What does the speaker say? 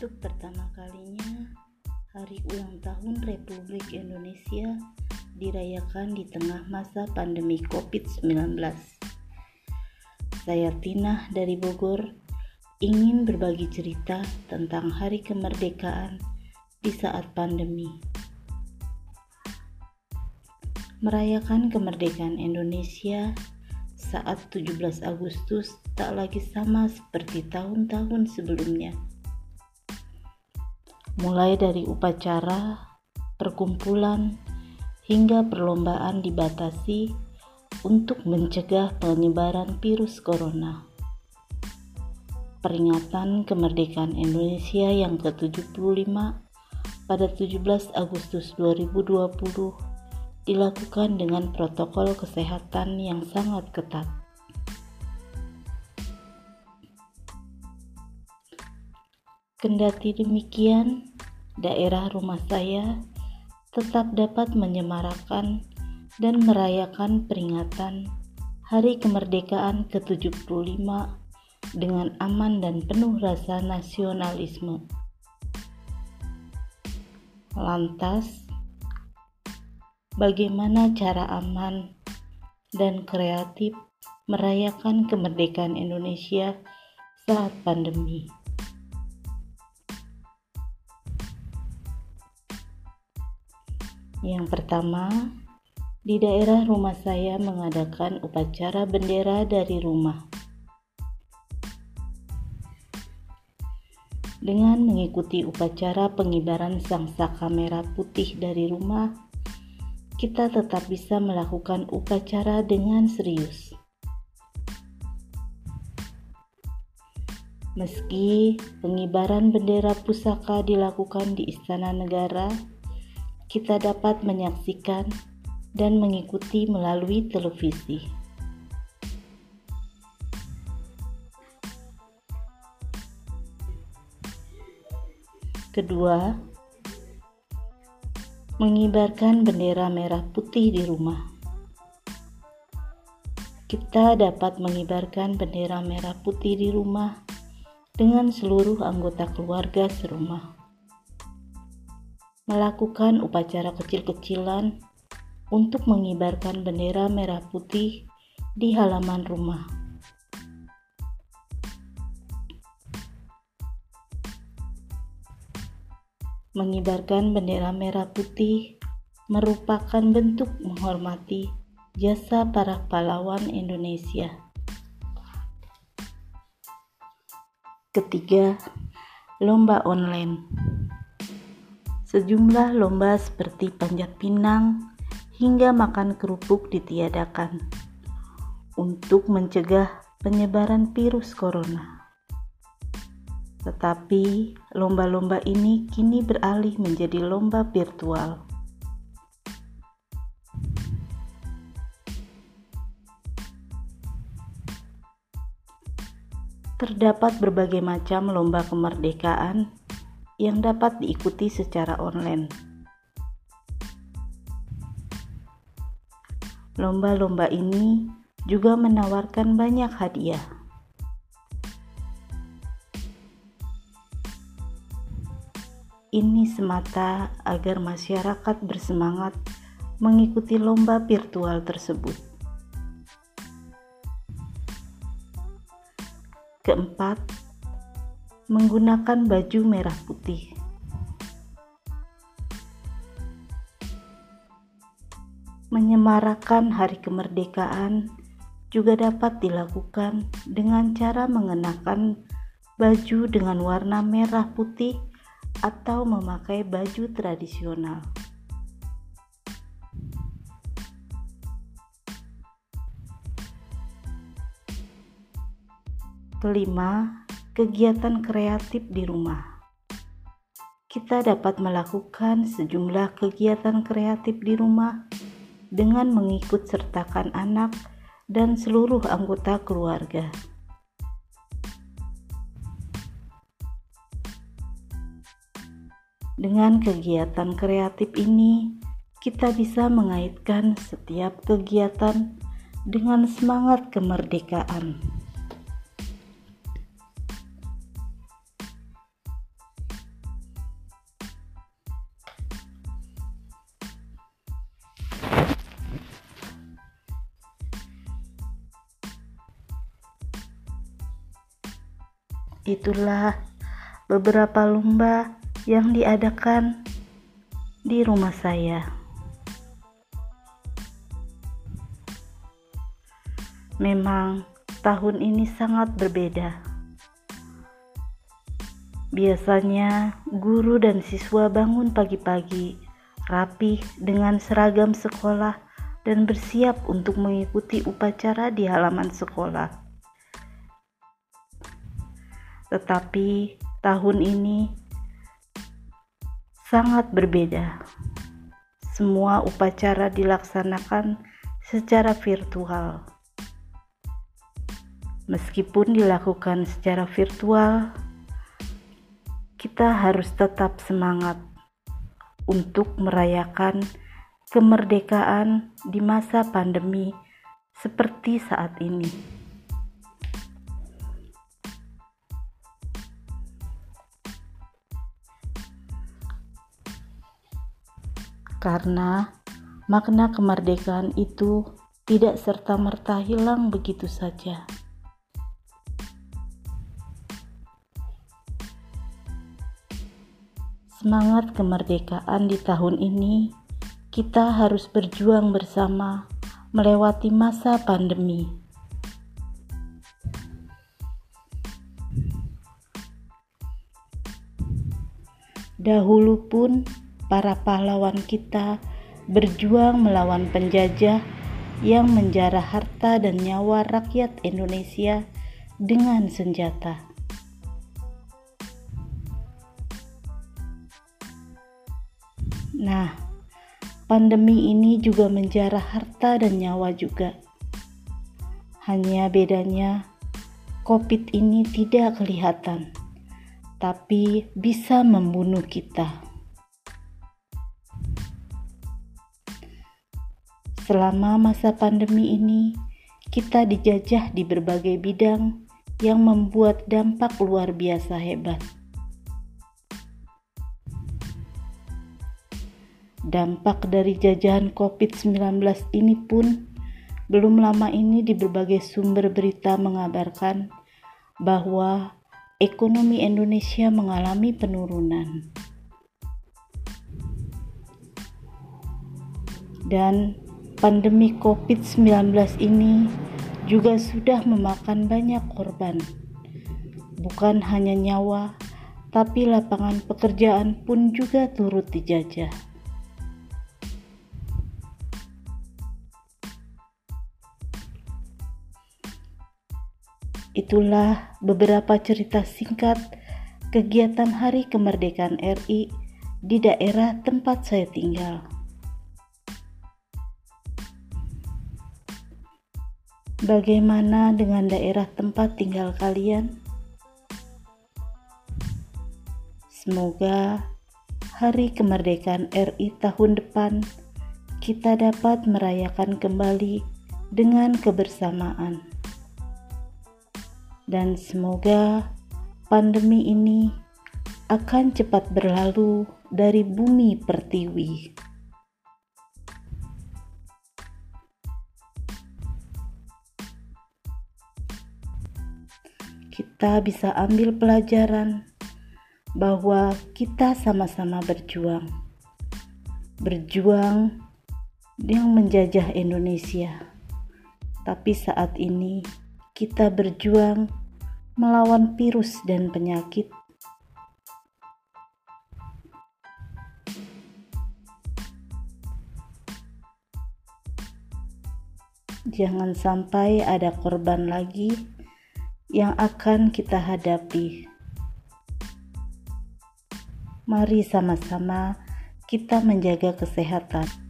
Untuk pertama kalinya, Hari Ulang Tahun Republik Indonesia dirayakan di tengah masa pandemi COVID-19. Saya Tina dari Bogor ingin berbagi cerita tentang Hari Kemerdekaan di saat pandemi. Merayakan kemerdekaan Indonesia saat 17 Agustus tak lagi sama seperti tahun-tahun sebelumnya mulai dari upacara, perkumpulan, hingga perlombaan dibatasi untuk mencegah penyebaran virus corona. Peringatan kemerdekaan Indonesia yang ke-75 pada 17 Agustus 2020 dilakukan dengan protokol kesehatan yang sangat ketat. Kendati demikian, daerah rumah saya tetap dapat menyemarakan dan merayakan peringatan Hari Kemerdekaan ke-75 dengan aman dan penuh rasa nasionalisme. Lantas, bagaimana cara aman dan kreatif merayakan kemerdekaan Indonesia saat pandemi? Yang pertama, di daerah rumah saya mengadakan upacara bendera dari rumah. Dengan mengikuti upacara pengibaran sang saka merah putih dari rumah, kita tetap bisa melakukan upacara dengan serius. Meski pengibaran bendera pusaka dilakukan di Istana Negara, kita dapat menyaksikan dan mengikuti melalui televisi. Kedua, mengibarkan bendera merah putih di rumah. Kita dapat mengibarkan bendera merah putih di rumah dengan seluruh anggota keluarga serumah melakukan upacara kecil-kecilan untuk mengibarkan bendera merah putih di halaman rumah. Mengibarkan bendera merah putih merupakan bentuk menghormati jasa para pahlawan Indonesia. Ketiga, lomba online. Sejumlah lomba seperti panjat pinang hingga makan kerupuk ditiadakan untuk mencegah penyebaran virus corona. Tetapi lomba-lomba ini kini beralih menjadi lomba virtual. Terdapat berbagai macam lomba kemerdekaan yang dapat diikuti secara online. Lomba-lomba ini juga menawarkan banyak hadiah. Ini semata agar masyarakat bersemangat mengikuti lomba virtual tersebut. Keempat, menggunakan baju merah putih. Menyemarakan hari kemerdekaan juga dapat dilakukan dengan cara mengenakan baju dengan warna merah putih atau memakai baju tradisional. Kelima, kegiatan kreatif di rumah. Kita dapat melakukan sejumlah kegiatan kreatif di rumah dengan mengikut sertakan anak dan seluruh anggota keluarga. Dengan kegiatan kreatif ini, kita bisa mengaitkan setiap kegiatan dengan semangat kemerdekaan. Itulah beberapa lomba yang diadakan di rumah saya. Memang tahun ini sangat berbeda. Biasanya guru dan siswa bangun pagi-pagi, rapi dengan seragam sekolah dan bersiap untuk mengikuti upacara di halaman sekolah. Tetapi tahun ini sangat berbeda. Semua upacara dilaksanakan secara virtual. Meskipun dilakukan secara virtual, kita harus tetap semangat untuk merayakan kemerdekaan di masa pandemi seperti saat ini. Karena makna kemerdekaan itu tidak serta-merta hilang begitu saja. Semangat kemerdekaan di tahun ini, kita harus berjuang bersama melewati masa pandemi. Dahulu pun, para pahlawan kita berjuang melawan penjajah yang menjarah harta dan nyawa rakyat Indonesia dengan senjata. Nah, pandemi ini juga menjarah harta dan nyawa juga. Hanya bedanya, COVID ini tidak kelihatan, tapi bisa membunuh kita. Selama masa pandemi ini, kita dijajah di berbagai bidang yang membuat dampak luar biasa hebat. Dampak dari jajahan COVID-19 ini pun belum lama ini di berbagai sumber berita mengabarkan bahwa ekonomi Indonesia mengalami penurunan. Dan pandemi COVID-19 ini juga sudah memakan banyak korban. Bukan hanya nyawa, tapi lapangan pekerjaan pun juga turut dijajah. Itulah beberapa cerita singkat kegiatan Hari Kemerdekaan RI di daerah tempat saya tinggal. Bagaimana dengan daerah tempat tinggal kalian? Semoga Hari Kemerdekaan RI tahun depan kita dapat merayakan kembali dengan kebersamaan dan semoga pandemi ini akan cepat berlalu dari bumi pertiwi. Kita bisa ambil pelajaran bahwa kita sama-sama berjuang. Berjuang yang menjajah Indonesia. Tapi saat ini kita berjuang melawan virus dan penyakit. Jangan sampai ada korban lagi yang akan kita hadapi. Mari sama-sama kita menjaga kesehatan.